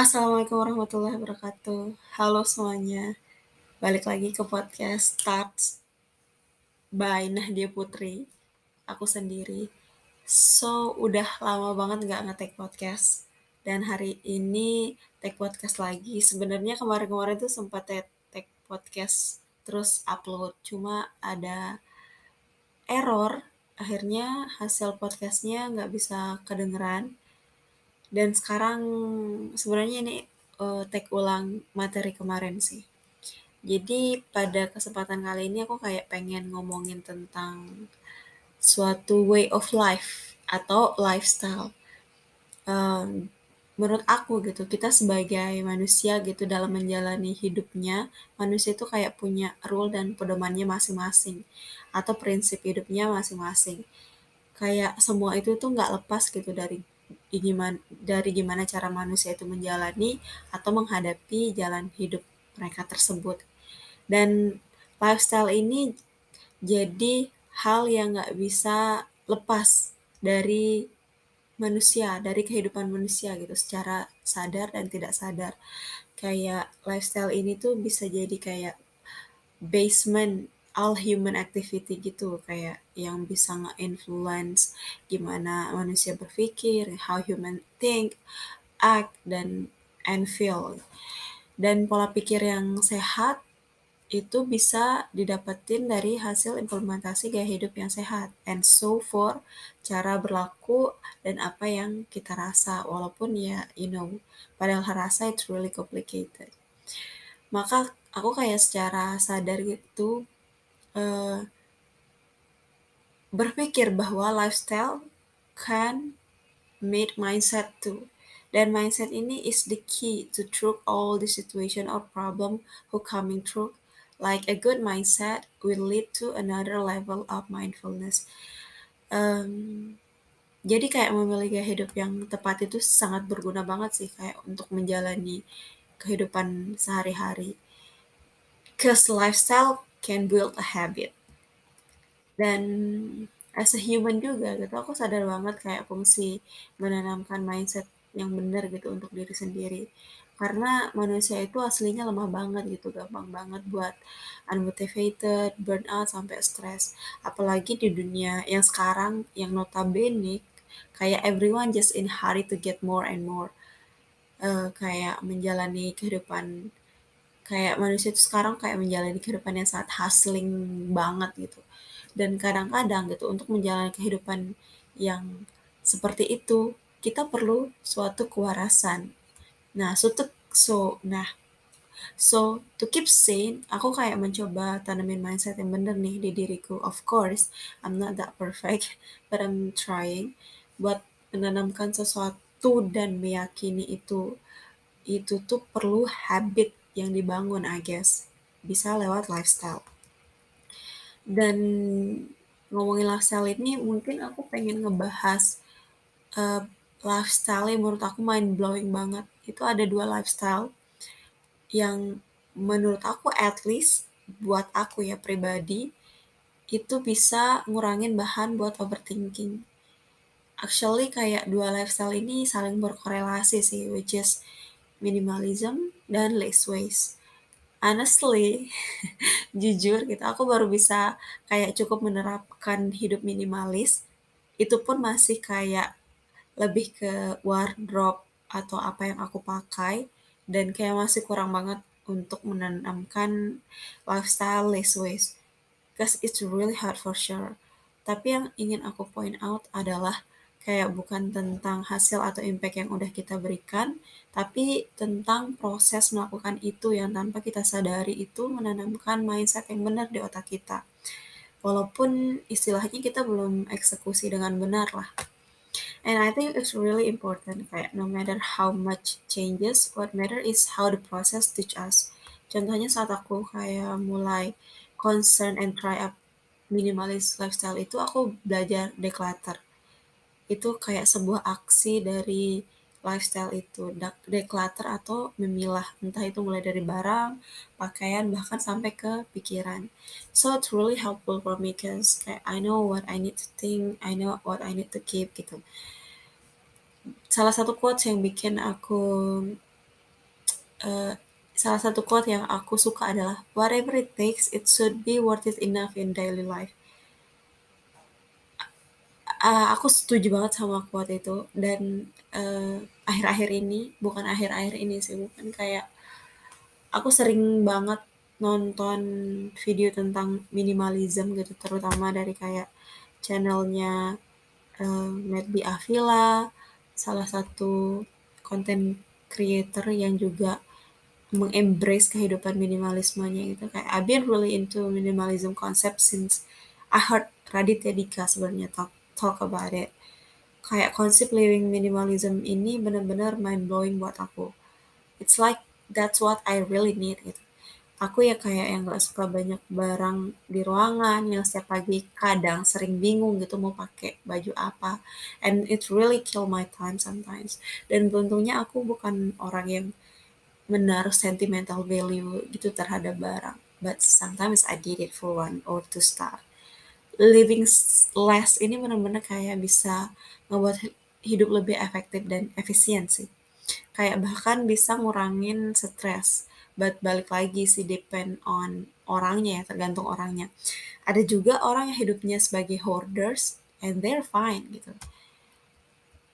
Assalamualaikum warahmatullahi wabarakatuh. Halo semuanya, balik lagi ke podcast Starts by Nahdia Putri, aku sendiri. So, udah lama banget nggak ngetek podcast, dan hari ini take podcast lagi. Sebenarnya kemarin-kemarin tuh sempat take podcast terus upload, cuma ada error, akhirnya hasil podcastnya nggak bisa kedengeran. Dan sekarang sebenarnya ini uh, take ulang materi kemarin sih. Jadi pada kesempatan kali ini aku kayak pengen ngomongin tentang suatu way of life atau lifestyle. Um, menurut aku gitu, kita sebagai manusia gitu dalam menjalani hidupnya, manusia itu kayak punya rule dan pedomannya masing-masing atau prinsip hidupnya masing-masing. Kayak semua itu tuh nggak lepas gitu dari dari gimana cara manusia itu menjalani atau menghadapi jalan hidup mereka tersebut. Dan lifestyle ini jadi hal yang nggak bisa lepas dari manusia, dari kehidupan manusia gitu, secara sadar dan tidak sadar. Kayak lifestyle ini tuh bisa jadi kayak basement all human activity gitu kayak yang bisa nge-influence gimana manusia berpikir, how human think, act dan and feel. Dan pola pikir yang sehat itu bisa didapetin dari hasil implementasi gaya hidup yang sehat and so for cara berlaku dan apa yang kita rasa walaupun ya you know padahal rasa it's really complicated maka aku kayak secara sadar gitu uh, berpikir bahwa lifestyle can meet mindset too dan mindset ini is the key to through all the situation or problem who coming through like a good mindset will lead to another level of mindfulness. Um, jadi kayak memilih gaya hidup yang tepat itu sangat berguna banget sih kayak untuk menjalani kehidupan sehari-hari. Cause lifestyle can build a habit. Dan as a human juga gitu, aku sadar banget kayak fungsi menanamkan mindset yang benar gitu untuk diri sendiri. Karena manusia itu aslinya lemah banget gitu gampang banget buat unmotivated burnout sampai stres. Apalagi di dunia yang sekarang yang notabene kayak everyone just in hurry to get more and more uh, kayak menjalani kehidupan kayak manusia itu sekarang kayak menjalani kehidupan yang sangat hustling banget gitu. Dan kadang-kadang gitu untuk menjalani kehidupan yang seperti itu kita perlu suatu kewarasan. Nah, so to, so nah so to keep sane, aku kayak mencoba tanamin mindset yang bener nih di diriku. Of course, I'm not that perfect, but I'm trying. Buat menanamkan sesuatu dan meyakini itu itu tuh perlu habit yang dibangun, I guess. Bisa lewat lifestyle. Dan ngomongin lifestyle ini mungkin aku pengen ngebahas uh, lifestyle yang menurut aku mind blowing banget. Itu ada dua lifestyle yang menurut aku at least buat aku ya pribadi itu bisa ngurangin bahan buat overthinking. Actually kayak dua lifestyle ini saling berkorelasi sih, which is minimalism dan less waste. Honestly, jujur gitu, aku baru bisa kayak cukup menerapkan hidup minimalis. Itu pun masih kayak lebih ke wardrobe atau apa yang aku pakai dan kayak masih kurang banget untuk menanamkan lifestyle less waste because it's really hard for sure tapi yang ingin aku point out adalah kayak bukan tentang hasil atau impact yang udah kita berikan, tapi tentang proses melakukan itu yang tanpa kita sadari itu menanamkan mindset yang benar di otak kita. Walaupun istilahnya kita belum eksekusi dengan benar lah. And I think it's really important kayak no matter how much changes, what matter is how the process teach us. Contohnya saat aku kayak mulai concern and try up minimalist lifestyle itu aku belajar declutter. Itu kayak sebuah aksi dari lifestyle itu declutter atau memilah entah itu mulai dari barang, pakaian bahkan sampai ke pikiran. So it's really helpful for me kayak I know what I need to think, I know what I need to keep gitu salah satu quotes yang bikin aku uh, salah satu quote yang aku suka adalah whatever it takes, it should be worth it enough in daily life. Uh, aku setuju banget sama quote itu. Dan uh, akhir-akhir uh, ini bukan akhir-akhir ini sih bukan kayak aku sering banget nonton video tentang minimalism gitu terutama dari kayak channelnya uh, Medbi Avila salah satu konten creator yang juga mengembrace kehidupan minimalismenya gitu. Kayak I've been really into minimalism concept since I heard Raditya Dika sebenarnya talk talk about it. Kayak konsep living minimalism ini benar-benar mind blowing buat aku. It's like that's what I really need gitu. Aku ya kayak yang gak suka banyak barang di ruangan yang setiap pagi kadang sering bingung gitu mau pakai baju apa. And it really kill my time sometimes. Dan beruntungnya aku bukan orang yang menaruh sentimental value gitu terhadap barang. But sometimes I did it for one or two stuff. Living less ini benar-benar kayak bisa ngebuat hidup lebih efektif dan efisien sih. Kayak bahkan bisa ngurangin stres. But balik lagi sih depend on orangnya ya, tergantung orangnya. Ada juga orang yang hidupnya sebagai hoarders and they're fine gitu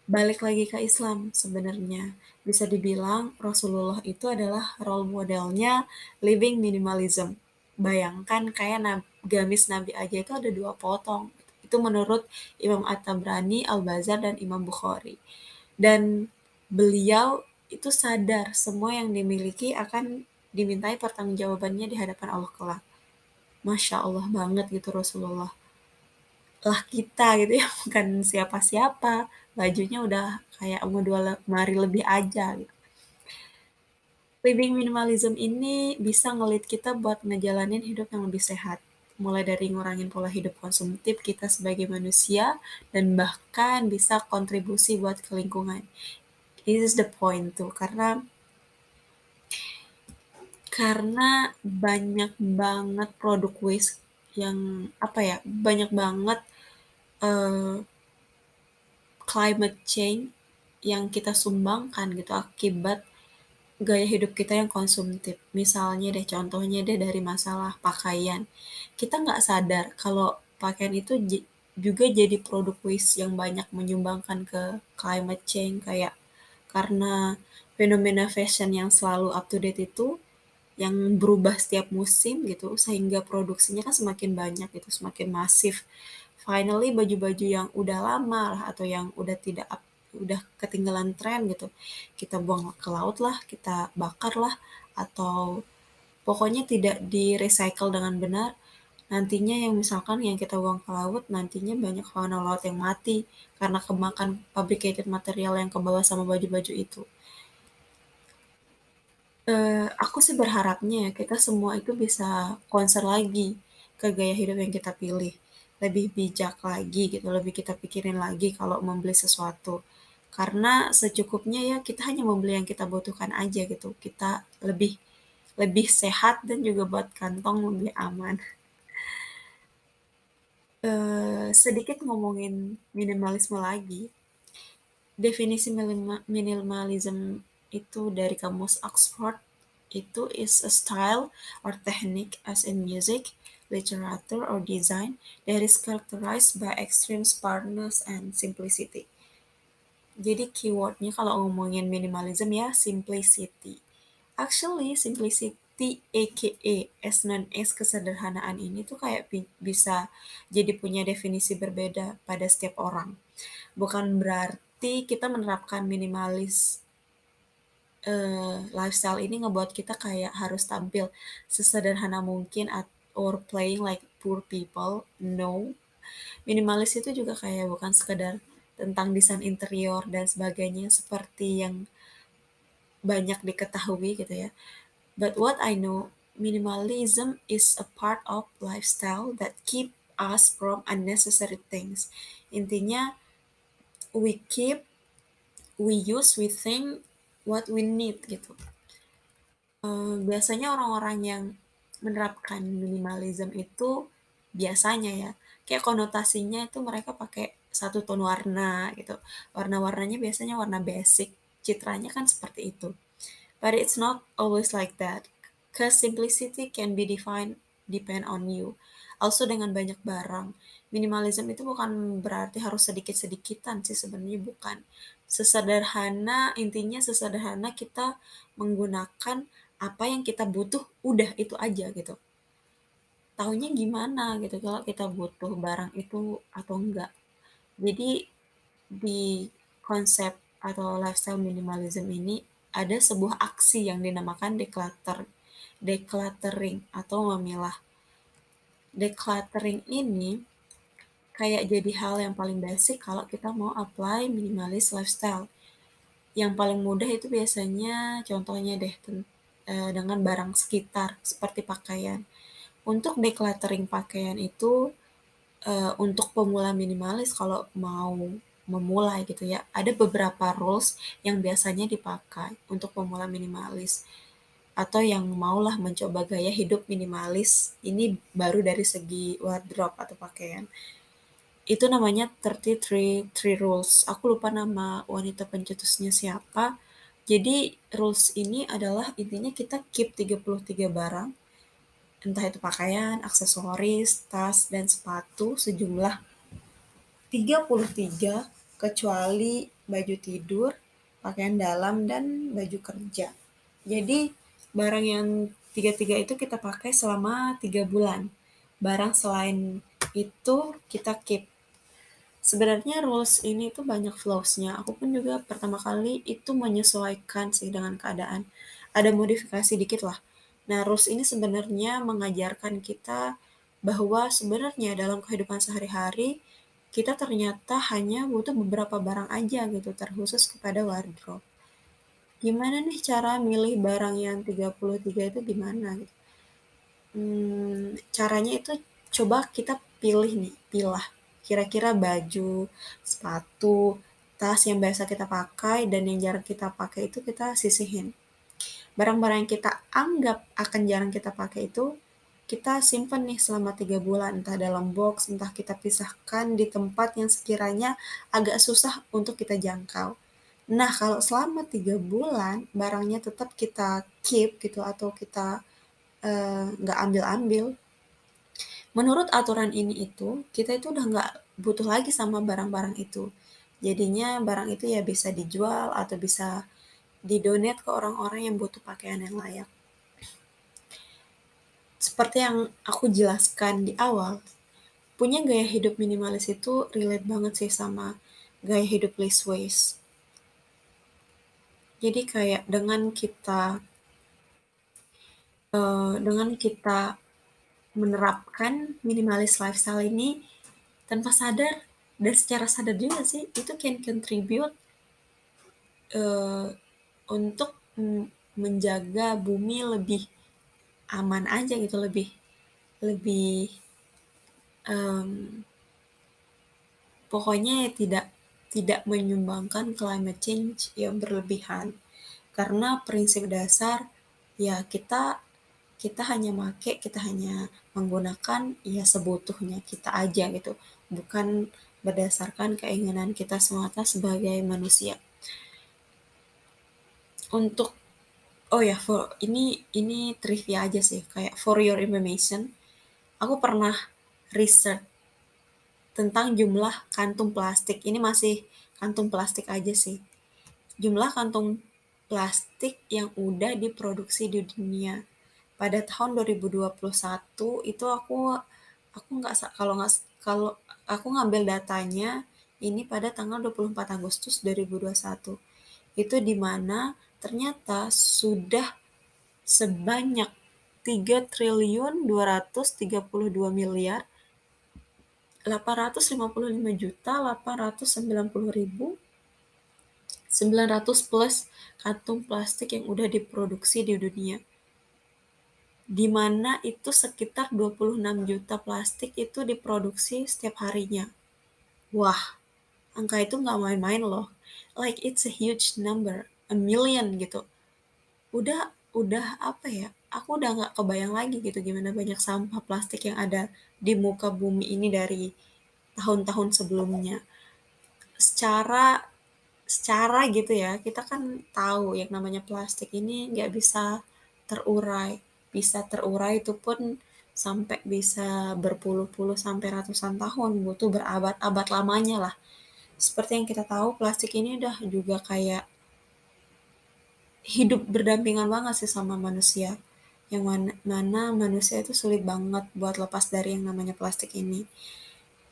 balik lagi ke Islam sebenarnya. Bisa dibilang Rasulullah itu adalah role modelnya living minimalism. Bayangkan kayak gamis Nabi aja itu ada dua potong. Itu menurut Imam At-Tabrani, Al-Bazar, dan Imam Bukhari. Dan beliau itu sadar semua yang dimiliki akan dimintai pertanggungjawabannya di hadapan Allah kelak. Masya Allah banget gitu Rasulullah lah kita gitu ya bukan siapa-siapa bajunya udah kayak mau dua lemari lebih aja gitu. Living minimalism ini bisa ngelit kita buat ngejalanin hidup yang lebih sehat. Mulai dari ngurangin pola hidup konsumtif kita sebagai manusia dan bahkan bisa kontribusi buat ke lingkungan. This is the point tuh karena karena banyak banget produk waste yang apa ya banyak banget uh, climate change yang kita sumbangkan gitu akibat gaya hidup kita yang konsumtif. Misalnya deh contohnya deh dari masalah pakaian. Kita nggak sadar kalau pakaian itu juga jadi produk waste yang banyak menyumbangkan ke climate change kayak karena fenomena fashion yang selalu up to date itu yang berubah setiap musim gitu sehingga produksinya kan semakin banyak gitu semakin masif finally baju-baju yang udah lama lah atau yang udah tidak udah ketinggalan tren gitu. Kita buang ke laut lah kita bakar lah atau pokoknya tidak di recycle dengan benar. Nantinya yang misalkan yang kita buang ke laut nantinya banyak fauna laut yang mati karena kemakan fabricated material yang kebawa sama baju-baju itu. Uh, aku sih berharapnya ya kita semua itu bisa konser lagi ke gaya hidup yang kita pilih. Lebih bijak lagi gitu, lebih kita pikirin lagi kalau membeli sesuatu. Karena secukupnya ya kita hanya membeli yang kita butuhkan aja gitu. Kita lebih lebih sehat dan juga buat kantong lebih aman. Uh, sedikit ngomongin minimalisme lagi. Definisi minimalism itu dari kamus Oxford itu is a style or technique as in music, literature, or design that is characterized by extreme sparseness and simplicity. Jadi keywordnya kalau ngomongin minimalism ya simplicity. Actually simplicity aka as kesederhanaan ini tuh kayak bisa jadi punya definisi berbeda pada setiap orang. Bukan berarti kita menerapkan minimalis uh, lifestyle ini ngebuat kita kayak harus tampil sesederhana mungkin or playing like poor people. No. Minimalis itu juga kayak bukan sekedar tentang desain interior dan sebagainya seperti yang banyak diketahui gitu ya. But what I know, minimalism is a part of lifestyle that keep us from unnecessary things. Intinya, we keep, we use, we think what we need gitu. Uh, biasanya orang-orang yang menerapkan minimalism itu biasanya ya kayak konotasinya itu mereka pakai satu ton warna gitu warna-warnanya biasanya warna basic citranya kan seperti itu But it's not always like that. Cause simplicity can be defined depend on you. Also dengan banyak barang. Minimalism itu bukan berarti harus sedikit-sedikitan sih sebenarnya bukan. Sesederhana intinya sesederhana kita menggunakan apa yang kita butuh udah itu aja gitu. Tahunya gimana gitu kalau kita butuh barang itu atau enggak. Jadi di konsep atau lifestyle minimalism ini ada sebuah aksi yang dinamakan declutter, decluttering atau memilah. Decluttering ini kayak jadi hal yang paling basic kalau kita mau apply minimalis lifestyle. Yang paling mudah itu biasanya contohnya deh eh, dengan barang sekitar seperti pakaian. Untuk decluttering pakaian itu uh, untuk pemula minimalis kalau mau memulai gitu ya, ada beberapa rules yang biasanya dipakai untuk pemula minimalis atau yang maulah mencoba gaya hidup minimalis. Ini baru dari segi wardrobe atau pakaian. Itu namanya 33 three rules. Aku lupa nama wanita pencetusnya siapa. Jadi rules ini adalah intinya kita keep 33 barang entah itu pakaian, aksesoris, tas, dan sepatu sejumlah 33 kecuali baju tidur, pakaian dalam, dan baju kerja. Jadi barang yang tiga-tiga itu kita pakai selama tiga bulan. Barang selain itu kita keep. Sebenarnya rules ini tuh banyak flaws-nya. Aku pun juga pertama kali itu menyesuaikan sih dengan keadaan. Ada modifikasi dikit lah Nah, rules ini sebenarnya mengajarkan kita bahwa sebenarnya dalam kehidupan sehari-hari kita ternyata hanya butuh beberapa barang aja gitu, terkhusus kepada wardrobe. Gimana nih cara milih barang yang 33 itu gimana? Hmm, caranya itu coba kita pilih nih, pilah. Kira-kira baju, sepatu, tas yang biasa kita pakai dan yang jarang kita pakai itu kita sisihin barang-barang yang kita anggap akan jarang kita pakai itu kita simpan nih selama tiga bulan. Entah dalam box entah kita pisahkan di tempat yang sekiranya agak susah untuk kita jangkau. Nah kalau selama tiga bulan barangnya tetap kita keep gitu atau kita eh, nggak uh, ambil-ambil menurut aturan ini itu kita itu udah nggak butuh lagi sama barang-barang itu. Jadinya barang itu ya bisa dijual atau bisa didonate ke orang-orang yang butuh pakaian yang layak. Seperti yang aku jelaskan di awal, punya gaya hidup minimalis itu relate banget sih sama gaya hidup less waste. Jadi kayak dengan kita uh, dengan kita menerapkan minimalis lifestyle ini tanpa sadar dan secara sadar juga sih itu can contribute uh, untuk menjaga bumi lebih aman aja gitu lebih lebih um, pokoknya ya tidak tidak menyumbangkan climate change yang berlebihan. Karena prinsip dasar ya kita kita hanya make kita hanya menggunakan ya sebutuhnya kita aja gitu. Bukan berdasarkan keinginan kita semata sebagai manusia untuk oh ya for ini ini trivia aja sih kayak for your information. Aku pernah riset tentang jumlah kantung plastik. Ini masih kantung plastik aja sih. Jumlah kantung plastik yang udah diproduksi di dunia. Pada tahun 2021 itu aku aku nggak kalau nggak kalau aku ngambil datanya ini pada tanggal 24 Agustus 2021 itu di mana ternyata sudah sebanyak 3 triliun 232 miliar 855 juta 890 ribu 900 plus kantung plastik yang udah diproduksi di dunia di mana itu sekitar 26 juta plastik itu diproduksi setiap harinya. Wah, angka itu nggak main-main loh. Like it's a huge number a million gitu. Udah udah apa ya aku udah nggak kebayang lagi gitu gimana banyak sampah plastik yang ada di muka bumi ini dari tahun-tahun sebelumnya. Secara secara gitu ya kita kan tahu yang namanya plastik ini nggak bisa terurai. Bisa terurai itu pun sampai bisa berpuluh-puluh sampai ratusan tahun butuh berabad-abad lamanya lah. Seperti yang kita tahu plastik ini udah juga kayak hidup berdampingan banget sih sama manusia. Yang mana, mana manusia itu sulit banget buat lepas dari yang namanya plastik ini.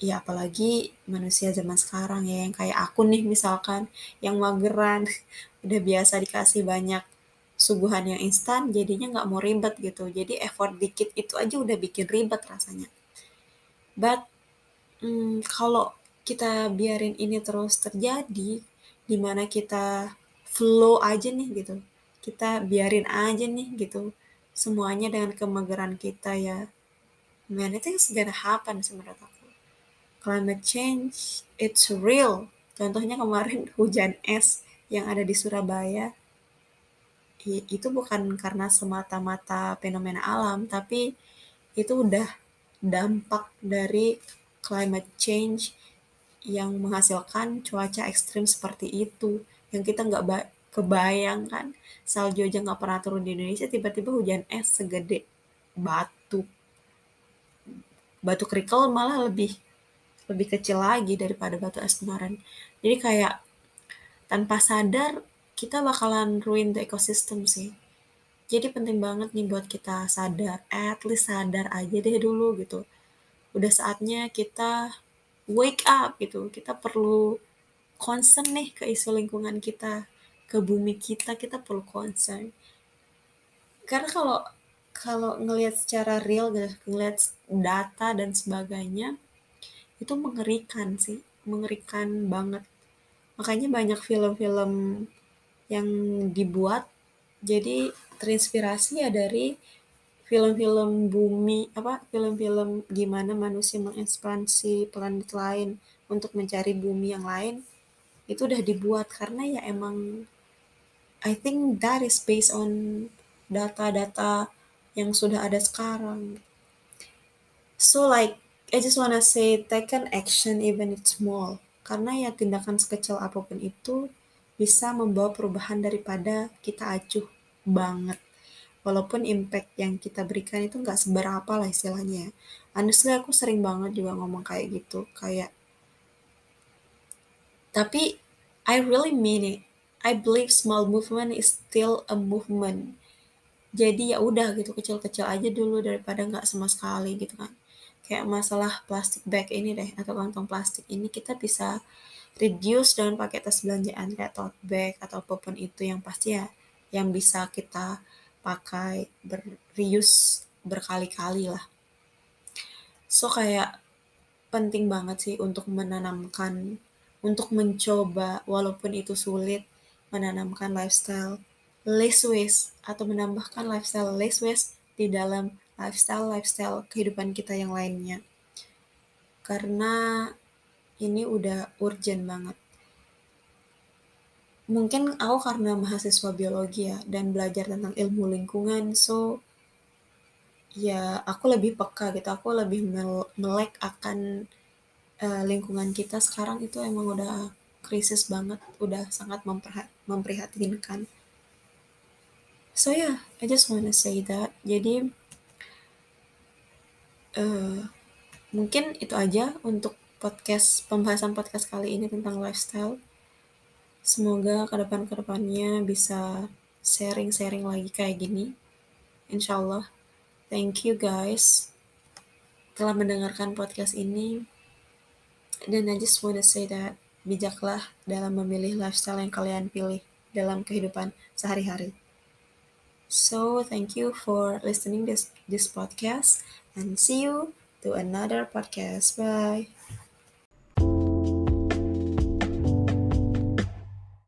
Ya apalagi manusia zaman sekarang ya yang kayak aku nih misalkan yang mageran udah biasa dikasih banyak suguhan yang instan jadinya nggak mau ribet gitu. Jadi effort dikit itu aja udah bikin ribet rasanya. But hmm, kalau kita biarin ini terus terjadi di mana kita flow aja nih gitu. Kita biarin aja nih gitu. Semuanya dengan kemageran kita ya. Man itu gonna happen menurut aku. Climate change it's real. Contohnya kemarin hujan es yang ada di Surabaya. Itu bukan karena semata-mata fenomena alam, tapi itu udah dampak dari climate change yang menghasilkan cuaca ekstrim seperti itu yang kita nggak kebayang kan salju aja nggak pernah turun di Indonesia tiba-tiba hujan es segede batu batu kerikil malah lebih lebih kecil lagi daripada batu es kemarin. Jadi kayak tanpa sadar kita bakalan ruin the ecosystem sih. Jadi penting banget nih buat kita sadar, at least sadar aja deh dulu gitu. Udah saatnya kita wake up gitu. Kita perlu concern nih ke isu lingkungan kita, ke bumi kita, kita perlu concern. Karena kalau kalau ngelihat secara real gitu, ngelihat data dan sebagainya, itu mengerikan sih mengerikan banget makanya banyak film-film yang dibuat jadi terinspirasi ya dari film-film bumi apa film-film gimana manusia mengekspansi planet lain untuk mencari bumi yang lain itu udah dibuat karena ya emang I think that is based on data-data yang sudah ada sekarang so like I just wanna say take an action even it's small. Karena ya tindakan sekecil apa pun itu bisa membawa perubahan daripada kita acuh banget. Walaupun impact yang kita berikan itu nggak seberapa lah istilahnya. Honestly aku sering banget juga ngomong kayak gitu. Kayak tapi I really mean it. I believe small movement is still a movement. Jadi ya udah gitu kecil-kecil aja dulu daripada nggak sama sekali gitu kan kayak masalah plastik bag ini deh atau kantong plastik ini kita bisa reduce dengan pakai tas belanjaan kayak tote bag atau apa pun itu yang pasti ya yang bisa kita pakai ber reuse berkali-kali lah. So kayak penting banget sih untuk menanamkan untuk mencoba walaupun itu sulit menanamkan lifestyle less waste atau menambahkan lifestyle less waste di dalam lifestyle-lifestyle kehidupan kita yang lainnya. Karena ini udah urgent banget. Mungkin aku karena mahasiswa biologi ya dan belajar tentang ilmu lingkungan, so ya aku lebih peka gitu, aku lebih melek akan uh, lingkungan kita sekarang itu emang udah krisis banget, udah sangat memprihatinkan. So yeah, I just wanna say that. Jadi uh, mungkin itu aja untuk podcast pembahasan podcast kali ini tentang lifestyle. Semoga ke depan ke depannya bisa sharing-sharing lagi kayak gini. Insya Allah. Thank you guys telah mendengarkan podcast ini. Dan I just wanna say that bijaklah dalam memilih lifestyle yang kalian pilih dalam kehidupan sehari-hari. So thank you for listening this this podcast and see you to another podcast. Bye.